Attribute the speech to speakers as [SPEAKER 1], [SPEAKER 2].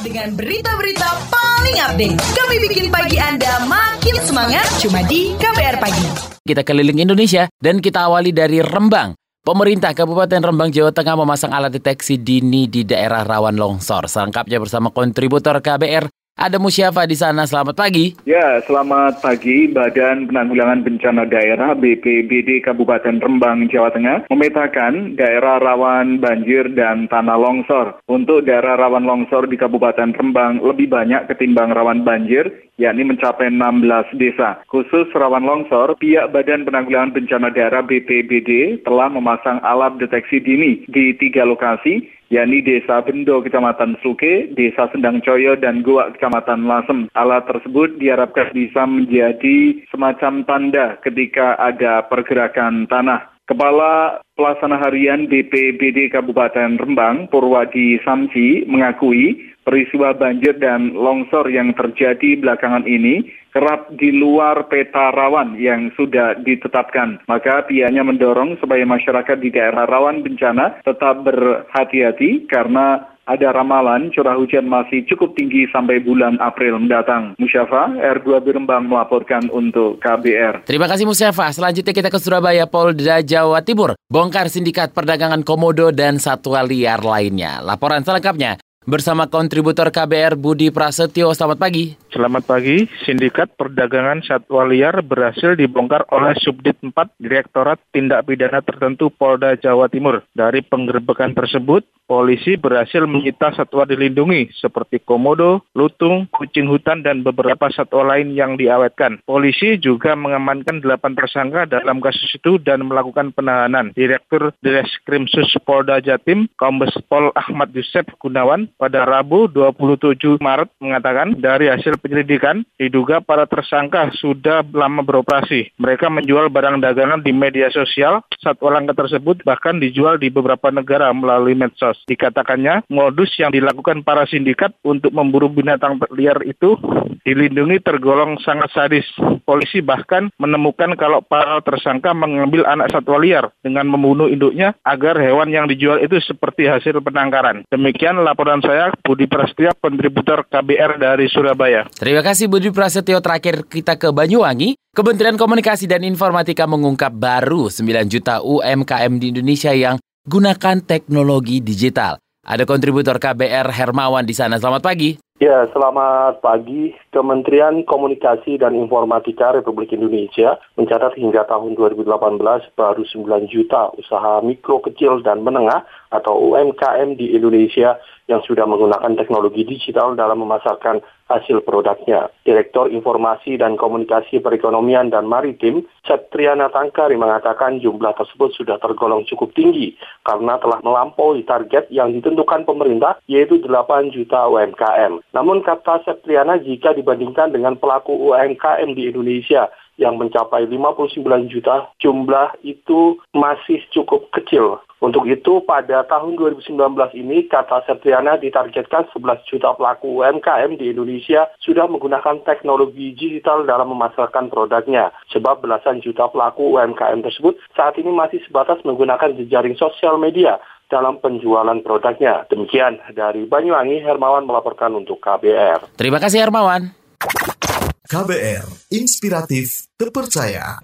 [SPEAKER 1] Dengan berita-berita paling update, kami bikin pagi Anda makin semangat cuma di KBR Pagi.
[SPEAKER 2] Kita keliling Indonesia dan kita awali dari Rembang. Pemerintah Kabupaten Rembang, Jawa Tengah memasang alat deteksi dini di daerah rawan longsor. Selengkapnya bersama kontributor KBR ada Musyafa di sana. Selamat pagi.
[SPEAKER 3] Ya, selamat pagi. Badan Penanggulangan Bencana Daerah BPBD Kabupaten Rembang, Jawa Tengah memetakan daerah rawan banjir dan tanah longsor. Untuk daerah rawan longsor di Kabupaten Rembang lebih banyak ketimbang rawan banjir, yakni mencapai 16 desa. Khusus rawan longsor, pihak Badan Penanggulangan Bencana Daerah BPBD telah memasang alat deteksi dini di tiga lokasi yakni Desa Bendo, Kecamatan Suke, Desa Sendang Coyo, dan Goa, Kecamatan Lasem. Alat tersebut diharapkan bisa menjadi semacam tanda ketika ada pergerakan tanah. Kepala Pelaksana Harian BPBD Kabupaten Rembang, Purwadi Samsi, mengakui peristiwa banjir dan longsor yang terjadi belakangan ini kerap di luar peta rawan yang sudah ditetapkan. Maka pihaknya mendorong supaya masyarakat di daerah rawan bencana tetap berhati-hati karena ada ramalan curah hujan masih cukup tinggi sampai bulan April mendatang. Musyafa, R2 Birembang melaporkan untuk KBR.
[SPEAKER 2] Terima kasih Musyafa. Selanjutnya kita ke Surabaya, Polda Jawa Timur. Bongkar sindikat perdagangan komodo dan satwa liar lainnya. Laporan selengkapnya bersama kontributor KBR Budi Prasetyo. Selamat pagi.
[SPEAKER 4] Selamat pagi. Sindikat perdagangan satwa liar berhasil dibongkar oleh Subdit 4 Direktorat Tindak Pidana Tertentu Polda Jawa Timur. Dari penggerbekan tersebut, polisi berhasil menyita satwa dilindungi seperti komodo, lutung, kucing hutan, dan beberapa satwa lain yang diawetkan. Polisi juga mengamankan 8 tersangka dalam kasus itu dan melakukan penahanan. Direktur Direskrimsus Polda Jatim, Kombes Pol Ahmad Yusef Gunawan, pada Rabu 27 Maret mengatakan dari hasil penyelidikan diduga para tersangka sudah lama beroperasi. Mereka menjual barang dagangan di media sosial. Satwa langka tersebut bahkan dijual di beberapa negara melalui medsos. Dikatakannya modus yang dilakukan para sindikat untuk memburu binatang liar itu dilindungi tergolong sangat sadis. Polisi bahkan menemukan kalau para tersangka mengambil anak satwa liar dengan membunuh induknya agar hewan yang dijual itu seperti hasil penangkaran. Demikian laporan saya Budi Prasetyo, kontributor KBR dari Surabaya.
[SPEAKER 2] Terima kasih Budi Prasetyo. Terakhir kita ke Banyuwangi. Kementerian Komunikasi dan Informatika mengungkap baru 9 juta UMKM di Indonesia yang gunakan teknologi digital. Ada kontributor KBR Hermawan di sana. Selamat pagi.
[SPEAKER 5] Ya, selamat pagi. Kementerian Komunikasi dan Informatika Republik Indonesia mencatat hingga tahun 2018 baru 9 juta usaha mikro, kecil, dan menengah atau UMKM di Indonesia yang sudah menggunakan teknologi digital dalam memasarkan hasil produknya. Direktur Informasi dan Komunikasi Perekonomian dan Maritim, Setriana Tangkari mengatakan jumlah tersebut sudah tergolong cukup tinggi karena telah melampaui target yang ditentukan pemerintah yaitu 8 juta UMKM. Namun kata Septriana jika dibandingkan dengan pelaku UMKM di Indonesia yang mencapai 59 juta, jumlah itu masih cukup kecil. Untuk itu, pada tahun 2019 ini, kata Septriana ditargetkan 11 juta pelaku UMKM di Indonesia sudah menggunakan teknologi digital dalam memasarkan produknya. Sebab belasan juta pelaku UMKM tersebut saat ini masih sebatas menggunakan jejaring sosial media dalam penjualan produknya. Demikian dari Banyuwangi, Hermawan melaporkan untuk KBR.
[SPEAKER 2] Terima kasih Hermawan.
[SPEAKER 6] KBR, inspiratif, terpercaya.